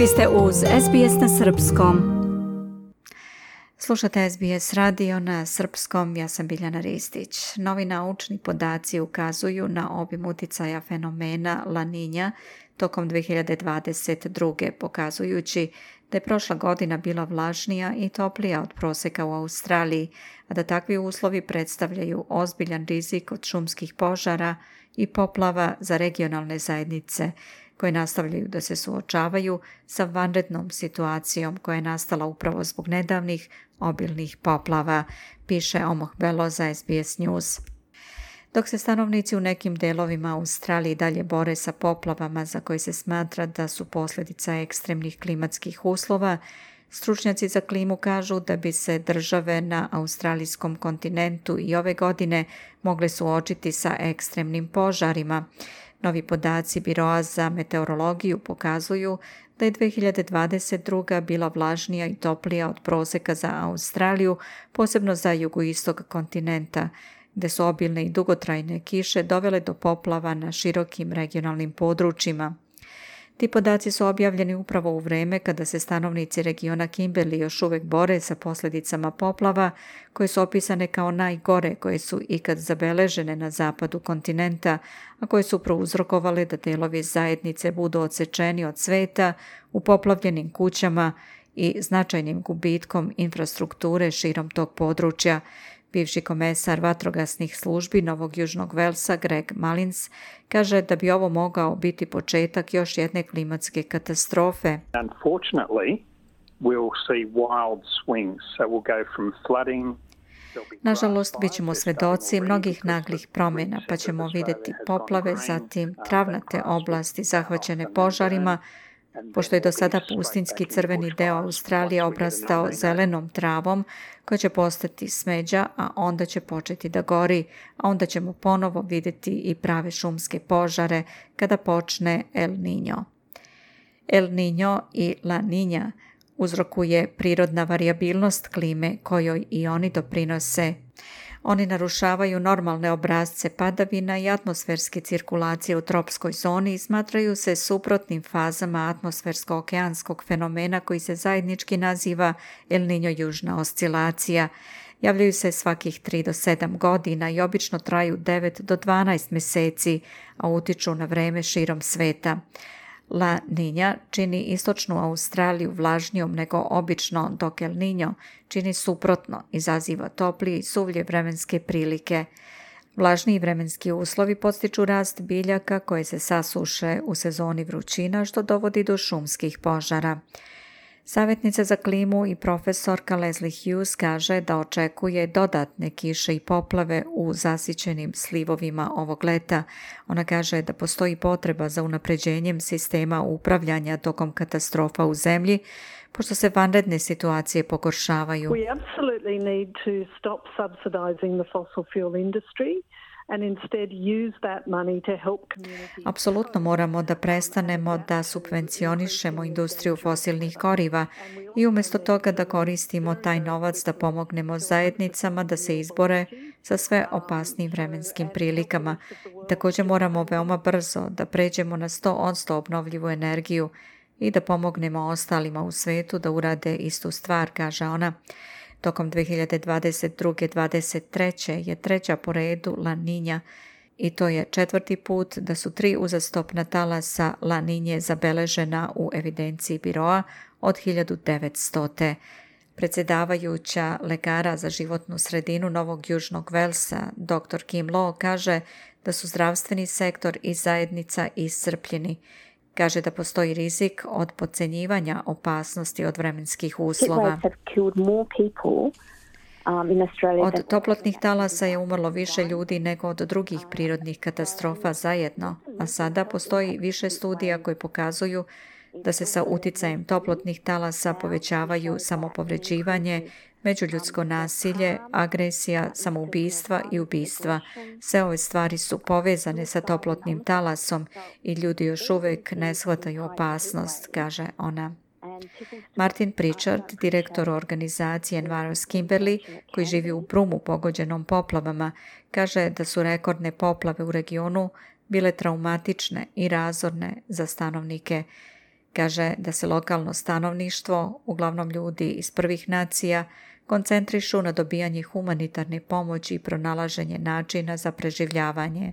Vi ste uz SBS na Srpskom. Slušate SBS radio na Srpskom, ja sam Biljana Ristić. Novi naučni podaci ukazuju na obim uticaja fenomena laninja tokom 2022. pokazujući da je prošla godina bila vlažnija i toplija od proseka u Australiji, a da takvi uslovi predstavljaju ozbiljan rizik od šumskih požara i poplava za regionalne zajednice, koje nastavljaju da se suočavaju sa vanrednom situacijom koja je nastala upravo zbog nedavnih obilnih poplava, piše Omoh Belo za SBS News. Dok se stanovnici u nekim delovima Australije dalje bore sa poplavama za koje se smatra da su posljedica ekstremnih klimatskih uslova, Stručnjaci za klimu kažu da bi se države na australijskom kontinentu i ove godine mogle suočiti sa ekstremnim požarima. Novi podaci Biroa za meteorologiju pokazuju da je 2022. bila vlažnija i toplija od proseka za Australiju, posebno za jugoistog kontinenta, gde su obilne i dugotrajne kiše dovele do poplava na širokim regionalnim područjima. Ti podaci su objavljeni upravo u vreme kada se stanovnici regiona Kimberley još uvijek bore sa posljedicama poplava koje su opisane kao najgore koje su ikad zabeležene na zapadu kontinenta, a koje su prouzrokovale da delovi zajednice budu odsečeni od sveta u poplavljenim kućama i značajnim gubitkom infrastrukture širom tog područja, Bivši komesar vatrogasnih službi Novog Južnog Velsa Greg Malins kaže da bi ovo mogao biti početak još jedne klimatske katastrofe. Nažalost, bit ćemo svedoci mnogih naglih promjena, pa ćemo vidjeti poplave, zatim uh, travnate oblasti zahvaćene požarima, Pošto je do sada pustinski crveni deo Australije obrastao zelenom travom koja će postati smeđa, a onda će početi da gori, a onda ćemo ponovo vidjeti i prave šumske požare kada počne El Niño. El Niño i La Niña uzrokuje prirodna variabilnost klime kojoj i oni doprinose. Oni narušavaju normalne obrazce padavina i atmosferske cirkulacije u tropskoj zoni i smatraju se suprotnim fazama atmosfersko-okeanskog fenomena koji se zajednički naziva El Niño južna oscilacija. Javljaju se svakih 3 do 7 godina i obično traju 9 do 12 mjeseci, a utiču na vreme širom sveta. La Niña čini istočnu Australiju vlažnijom nego obično, dok El Niño čini suprotno, izaziva toplije i suvlje vremenske prilike. Vlažniji vremenski uslovi postiču rast biljaka koje se sasuše u sezoni vrućina što dovodi do šumskih požara. Savjetnica za klimu i profesorka Leslie Hughes kaže da očekuje dodatne kiše i poplave u zasićenim slivovima ovog leta. Ona kaže da postoji potreba za unapređenjem sistema upravljanja tokom katastrofa u zemlji, pošto se vanredne situacije pogoršavaju. We absolutely need to stop subsidizing the fossil fuel industry. Apsolutno moramo da prestanemo da subvencionišemo industriju fosilnih goriva i umjesto toga da koristimo taj novac da pomognemo zajednicama da se izbore sa sve opasnim vremenskim prilikama. Također moramo veoma brzo da pređemo na 100% obnovljivu energiju i da pomognemo ostalima u svetu da urade istu stvar, kaže ona. Tokom 2022. 2023. je treća po redu laninja i to je četvrti put da su tri uzastopna talasa laninje zabeležena u evidenciji biroa od 1900. Predsjedavajuća lekara za životnu sredinu Novog Južnog Velsa, dr. Kim Lo, kaže da su zdravstveni sektor i zajednica iscrpljeni Kaže da postoji rizik od podcenjivanja opasnosti od vremenskih uslova. Um, od toplotnih talasa je umrlo više ljudi nego od drugih prirodnih katastrofa zajedno, a sada postoji više studija koje pokazuju da se sa uticajem toplotnih talasa povećavaju samopovređivanje međuljudsko nasilje, agresija, samoubistva i ubistva. Sve ove stvari su povezane sa toplotnim talasom i ljudi još uvijek ne shvataju opasnost, kaže ona. Martin Pritchard, direktor organizacije Enviros Kimberley, koji živi u Brumu pogođenom poplavama, kaže da su rekordne poplave u regionu bile traumatične i razorne za stanovnike Kaže da se lokalno stanovništvo, uglavnom ljudi iz prvih nacija, koncentrišu na dobijanje humanitarne pomoći i pronalaženje načina za preživljavanje.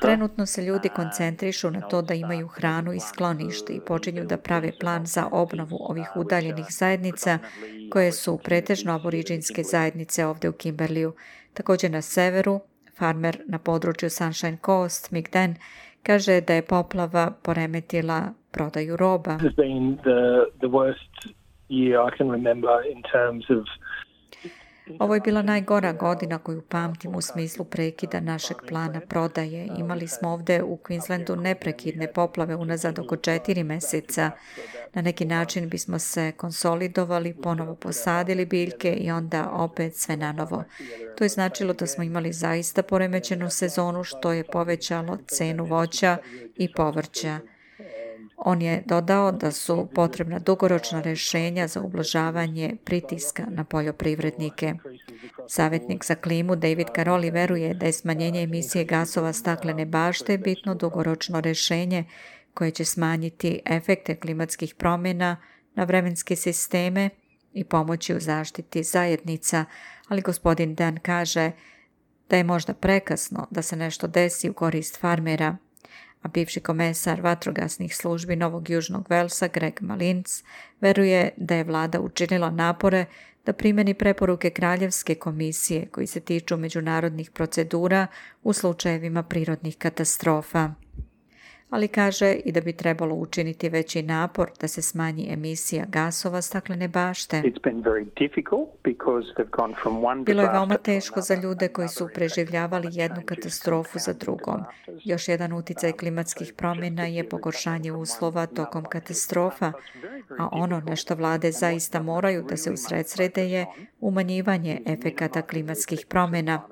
Trenutno se ljudi koncentrišu na to da imaju hranu i sklonište i počinju da prave plan za obnovu ovih udaljenih zajednica koje su pretežno aboriđinske zajednice ovde u Kimberliju. Također na severu farmer na području Sunshine Coast, Mikden, kaže da je poplava poremetila prodaju roba. This has been the, the worst year I can remember in terms of Ovo je bila najgora godina koju pamtim u smislu prekida našeg plana prodaje. Imali smo ovdje u Queenslandu neprekidne poplave unazad oko četiri mjeseca. Na neki način bismo se konsolidovali, ponovo posadili biljke i onda opet sve na novo. To je značilo da smo imali zaista poremećenu sezonu što je povećalo cenu voća i povrća. On je dodao da su potrebna dugoročna rješenja za ublažavanje pritiska na poljoprivrednike. Savjetnik za klimu David Karoli veruje da je smanjenje emisije gasova staklene bašte bitno dugoročno rješenje koje će smanjiti efekte klimatskih promjena na vremenske sisteme i pomoći u zaštiti zajednica, ali gospodin Dan kaže da je možda prekasno da se nešto desi u korist farmera a bivši komesar vatrogasnih službi Novog Južnog Velsa Greg Malinc veruje da je vlada učinila napore da primeni preporuke Kraljevske komisije koji se tiču međunarodnih procedura u slučajevima prirodnih katastrofa ali kaže i da bi trebalo učiniti veći napor da se smanji emisija gasova staklene bašte. Bilo je veoma teško za ljude koji su preživljavali jednu katastrofu za drugom. Još jedan utjecaj klimatskih promjena je pogoršanje uslova tokom katastrofa, a ono na što vlade zaista moraju da se usredsrede je umanjivanje efekata klimatskih promjena.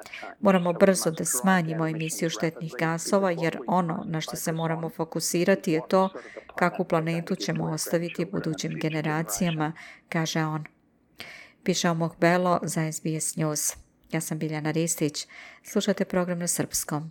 Moramo brzo da smanjimo emisiju štetnih gasova jer ono na što se moramo fokusirati je to kakvu planetu ćemo ostaviti budućim generacijama, kaže on. Piše o Belo za SBS News. Ja sam Biljana Ristić. Slušajte program na srpskom.